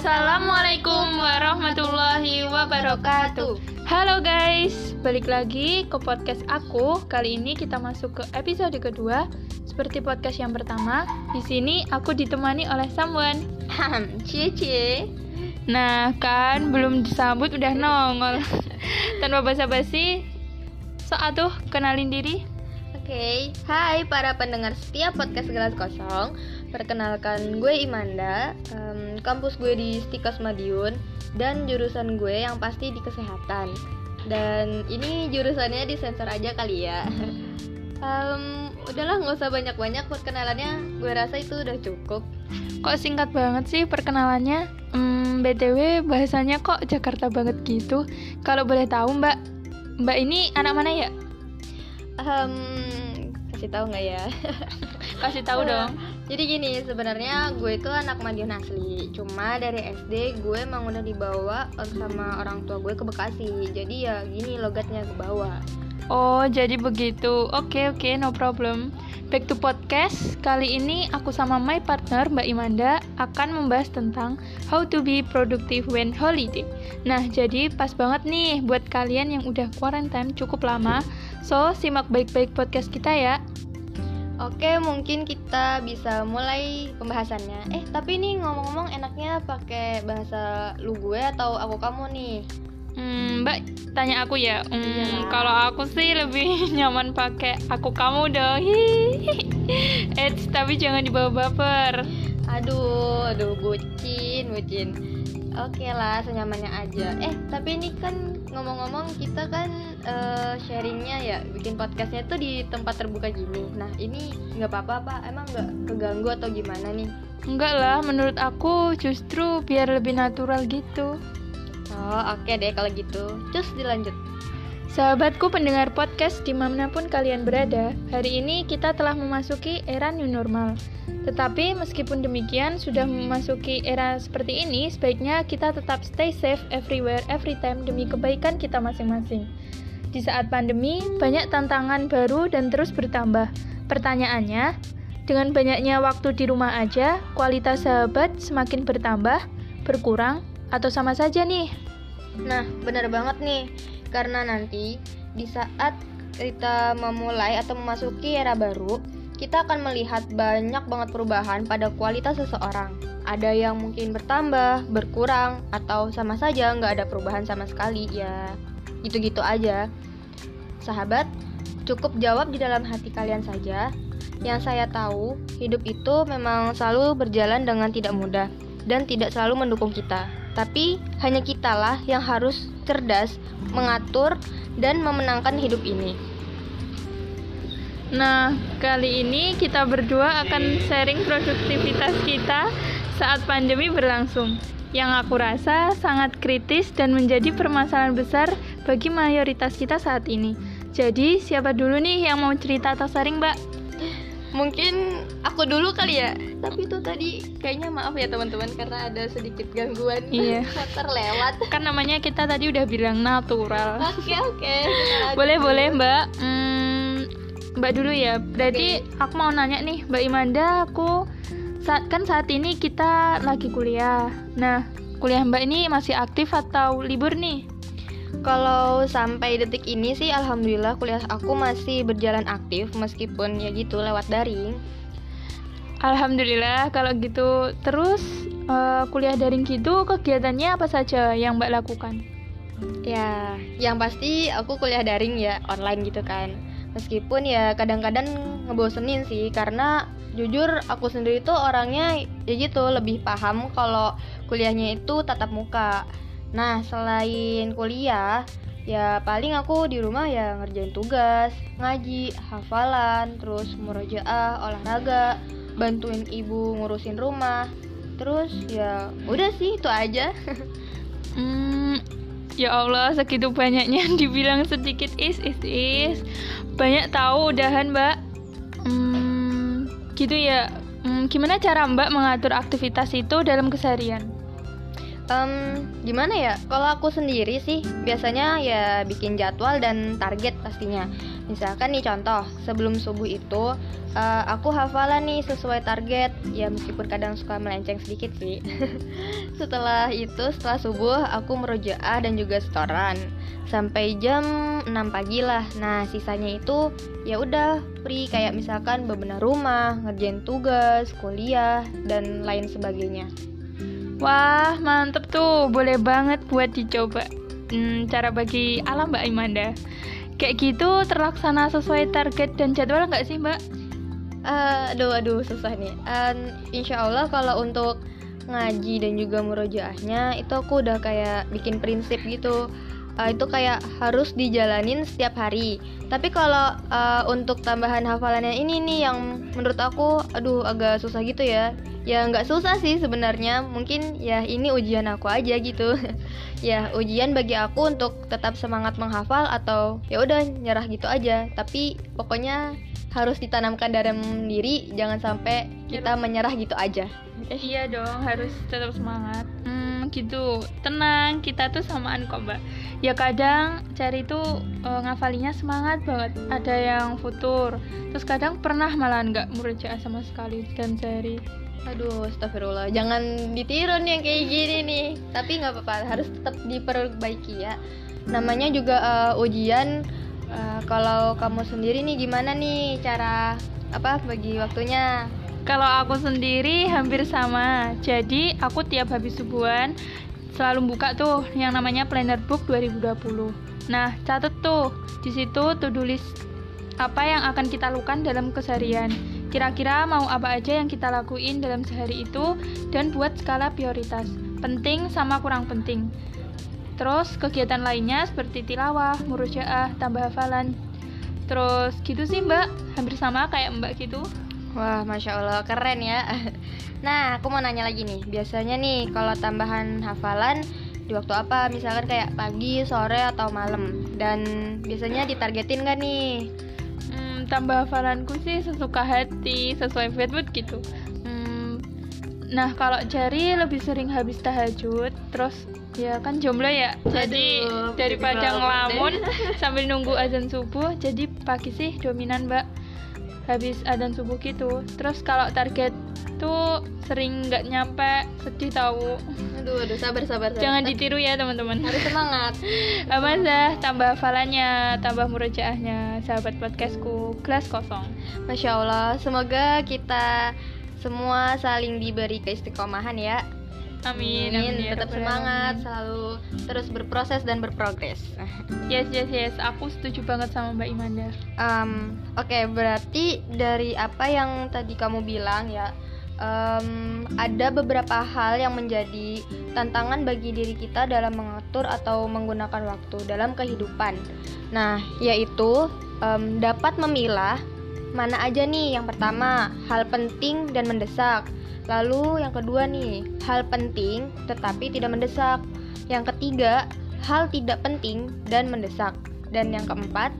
Assalamualaikum warahmatullahi wabarakatuh. Halo guys, balik lagi ke podcast aku. Kali ini kita masuk ke episode kedua. Seperti podcast yang pertama, di sini aku ditemani oleh someone. cie cie. Nah, kan belum disambut udah nongol. Tanpa basa-basi, so atuh kenalin diri. Oke, hai para pendengar setiap podcast Gelas Kosong. Perkenalkan gue Imanda, um, kampus gue di Stikos Madiun dan jurusan gue yang pasti di kesehatan. Dan ini jurusannya disensor aja kali ya. um, udahlah nggak usah banyak-banyak perkenalannya. Gue rasa itu udah cukup. Kok singkat banget sih perkenalannya? Hmm, btw bahasanya kok Jakarta banget gitu. Kalau boleh tahu Mbak, Mbak ini anak mana ya? Um, kasih tahu nggak ya? Kasih tahu dong. Jadi gini, sebenarnya gue itu anak Madiun asli. Cuma dari SD gue emang udah dibawa sama orang tua gue ke Bekasi. Jadi ya gini logatnya ke bawah. Oh, jadi begitu. Oke, oke, no problem. Back to podcast. Kali ini aku sama my partner Mbak Imanda akan membahas tentang how to be productive when holiday. Nah, jadi pas banget nih buat kalian yang udah quarantine cukup lama. So, simak baik-baik podcast kita ya. Oke, mungkin kita bisa mulai pembahasannya. Eh, tapi ini ngomong-ngomong enaknya pakai bahasa lu gue atau aku kamu nih? Hmm, Mbak tanya aku ya. Hmm, Iyalah. kalau aku sih lebih nyaman pakai aku kamu dong. Eh, tapi jangan dibawa baper. Aduh, aduh, bucin, bucin. Oke lah, senyamannya aja. Eh, tapi ini kan ngomong-ngomong kita kan eh, sharingnya ya, bikin podcastnya tuh di tempat terbuka gini. Nah, ini nggak apa-apa apa? Emang nggak keganggu atau gimana nih? Enggak lah, menurut aku justru biar lebih natural gitu. Oh, oke deh kalau gitu. Terus dilanjut. Sahabatku pendengar podcast di mana pun kalian berada, hari ini kita telah memasuki era new normal. Tetapi meskipun demikian, sudah memasuki era seperti ini, sebaiknya kita tetap stay safe everywhere, every time demi kebaikan kita masing-masing. Di saat pandemi, banyak tantangan baru dan terus bertambah. Pertanyaannya, dengan banyaknya waktu di rumah aja, kualitas sahabat semakin bertambah, berkurang, atau sama saja nih? Nah, benar banget nih. Karena nanti di saat kita memulai atau memasuki era baru, kita akan melihat banyak banget perubahan pada kualitas seseorang. Ada yang mungkin bertambah, berkurang, atau sama saja nggak ada perubahan sama sekali ya. Gitu-gitu aja. Sahabat, cukup jawab di dalam hati kalian saja. Yang saya tahu, hidup itu memang selalu berjalan dengan tidak mudah dan tidak selalu mendukung kita. Tapi hanya kitalah yang harus cerdas, mengatur, dan memenangkan hidup ini. Nah, kali ini kita berdua akan sharing produktivitas kita saat pandemi berlangsung. Yang aku rasa sangat kritis dan menjadi permasalahan besar bagi mayoritas kita saat ini. Jadi, siapa dulu nih yang mau cerita atau sharing, Mbak? Mungkin aku dulu kali ya. Tapi itu tadi kayaknya maaf ya teman-teman karena ada sedikit gangguan Iya. motor lewat. Kan namanya kita tadi udah bilang natural. Oke oke. aja. Boleh, boleh, Mbak. Hmm, Mbak dulu ya. Berarti aku mau nanya nih, Mbak Imanda, aku saat kan saat ini kita lagi kuliah. Nah, kuliah Mbak ini masih aktif atau libur nih? Kalau sampai detik ini sih alhamdulillah kuliah aku masih berjalan aktif meskipun ya gitu lewat daring. Alhamdulillah kalau gitu. Terus eh, kuliah daring gitu kegiatannya apa saja yang Mbak lakukan? Ya, yang pasti aku kuliah daring ya online gitu kan. Meskipun ya kadang-kadang ngebosenin sih karena jujur aku sendiri tuh orangnya ya gitu lebih paham kalau kuliahnya itu tatap muka. Nah, selain kuliah, ya paling aku di rumah ya ngerjain tugas, ngaji, hafalan, terus murojaah, olahraga, bantuin ibu ngurusin rumah. Terus ya udah sih itu aja. Hmm, ya Allah segitu banyaknya dibilang sedikit is is is. Banyak tahu udahan Mbak. Hmm, gitu ya. Hmm, gimana cara Mbak mengatur aktivitas itu dalam keseharian? Um, gimana ya? Kalau aku sendiri sih biasanya ya bikin jadwal dan target pastinya. Misalkan nih contoh, sebelum subuh itu uh, aku hafalan nih sesuai target. Ya meskipun kadang suka melenceng sedikit sih. setelah itu, setelah subuh aku merujaah dan juga setoran sampai jam 6 pagi lah. Nah, sisanya itu ya udah free kayak misalkan bebenah rumah, ngerjain tugas, kuliah dan lain sebagainya. Wah, mantep tuh. Boleh banget buat dicoba. Hmm, cara bagi alam Mbak Imanda. Kayak gitu terlaksana sesuai target dan jadwal nggak sih Mbak? Uh, aduh, aduh, susah nih. Um, insya Allah kalau untuk ngaji dan juga murojaahnya itu aku udah kayak bikin prinsip gitu. Uh, itu kayak harus dijalanin setiap hari. Tapi kalau uh, untuk tambahan hafalannya ini nih yang menurut aku, aduh agak susah gitu ya. Ya nggak susah sih sebenarnya. Mungkin ya ini ujian aku aja gitu. Ya ujian bagi aku untuk tetap semangat menghafal atau ya udah nyerah gitu aja. Tapi pokoknya harus ditanamkan dalam diri jangan sampai kita menyerah gitu aja. Iya dong harus tetap semangat gitu tenang kita tuh samaan kok mbak ya kadang cari tuh uh, ngafalinya semangat banget ada yang futur terus kadang pernah malah nggak murojaah sama sekali dan cari Aduh, astagfirullah. Jangan ditiru nih yang kayak gini nih. Tapi nggak apa-apa, harus tetap diperbaiki ya. Namanya juga uh, ujian. Uh, kalau kamu sendiri nih gimana nih cara apa bagi waktunya? Kalau aku sendiri hampir sama. Jadi aku tiap habis subuhan selalu buka tuh yang namanya Planner Book 2020. Nah, catat tuh di situ to-do apa yang akan kita lakukan dalam keseharian Kira-kira mau apa aja yang kita lakuin dalam sehari itu dan buat skala prioritas, penting sama kurang penting. Terus kegiatan lainnya seperti tilawah, murojaah, tambah hafalan. Terus gitu sih mbak, hampir sama kayak mbak gitu. Wah, masya Allah, keren ya. Nah, aku mau nanya lagi nih. Biasanya nih, kalau tambahan hafalan di waktu apa? Misalkan kayak pagi, sore, atau malam. Dan biasanya ditargetin gak nih? tambah hafalanku sih sesuka hati sesuai fitwood gitu hmm, nah kalau cari lebih sering habis tahajud terus ya kan jomblo ya jadi Aduh, daripada ngelamun sambil nunggu azan subuh jadi pagi sih dominan mbak habis azan subuh gitu. Terus kalau target tuh sering nggak nyampe sedih tahu aduh aduh sabar sabar, sabar. jangan ditiru ya teman-teman. Harus semangat. Amazah tambah hafalannya tambah murojaahnya sahabat podcastku kelas kosong. Masya allah semoga kita semua saling diberi keistiqomahan ya Amin, amin, amin ya tetap semangat, amin. selalu terus berproses dan berprogres. Yes, yes, yes. Aku setuju banget sama Mbak Imanda. Um, Oke, okay, berarti dari apa yang tadi kamu bilang ya, um, ada beberapa hal yang menjadi tantangan bagi diri kita dalam mengatur atau menggunakan waktu dalam kehidupan. Nah, yaitu um, dapat memilah mana aja nih yang pertama hal penting dan mendesak. Lalu yang kedua nih hal penting tetapi tidak mendesak. Yang ketiga hal tidak penting dan mendesak. Dan yang keempat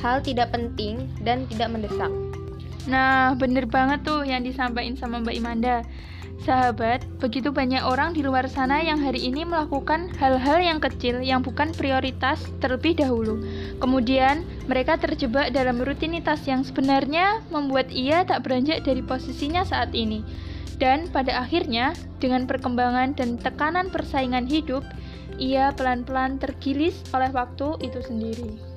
hal tidak penting dan tidak mendesak. Nah, bener banget tuh yang disampaikan sama Mbak Imanda. Sahabat, begitu banyak orang di luar sana yang hari ini melakukan hal-hal yang kecil yang bukan prioritas terlebih dahulu. Kemudian, mereka terjebak dalam rutinitas yang sebenarnya membuat ia tak beranjak dari posisinya saat ini. Dan pada akhirnya, dengan perkembangan dan tekanan persaingan hidup, ia pelan-pelan tergilis oleh waktu itu sendiri.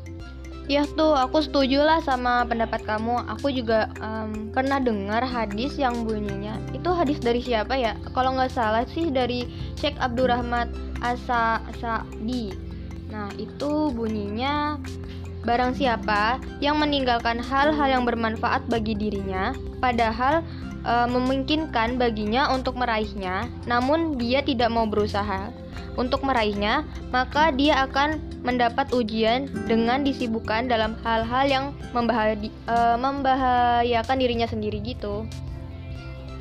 Ya tuh, aku setuju lah sama pendapat kamu. Aku juga um, pernah dengar hadis yang bunyinya itu hadis dari siapa ya? Kalau nggak salah sih dari Sheikh Abdurrahman Asa Asadi. Nah itu bunyinya barang siapa yang meninggalkan hal-hal yang bermanfaat bagi dirinya, padahal e, memungkinkan baginya untuk meraihnya, namun dia tidak mau berusaha untuk meraihnya, maka dia akan mendapat ujian dengan disibukkan dalam hal-hal yang membahadi, uh, membahayakan dirinya sendiri gitu.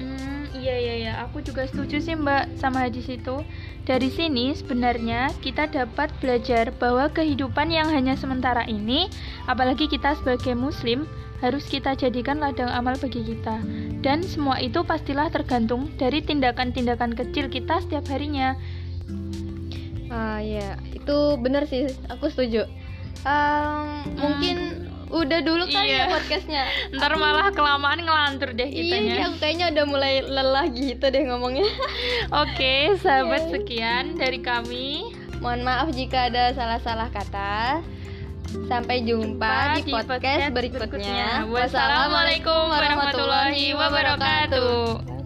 Hmm, iya iya iya, aku juga setuju sih Mbak sama hadis itu. Dari sini sebenarnya kita dapat belajar bahwa kehidupan yang hanya sementara ini, apalagi kita sebagai muslim, harus kita jadikan ladang amal bagi kita. Dan semua itu pastilah tergantung dari tindakan-tindakan kecil kita setiap harinya. Ah ya, itu benar sih, aku setuju. Um, Mungkin udah dulu kali Iya. ya podcastnya. Ntar malah kelamaan ngelantur deh Iya, kitanya. ini aku kayaknya udah mulai lelah gitu deh ngomongnya. Oke, sahabat Iya. sekian dari kami. Mohon maaf jika ada salah-salah kata. Sampai jumpa, di, podcast, berikutnya. Wassalamualaikum warahmatullahi wabarakatuh.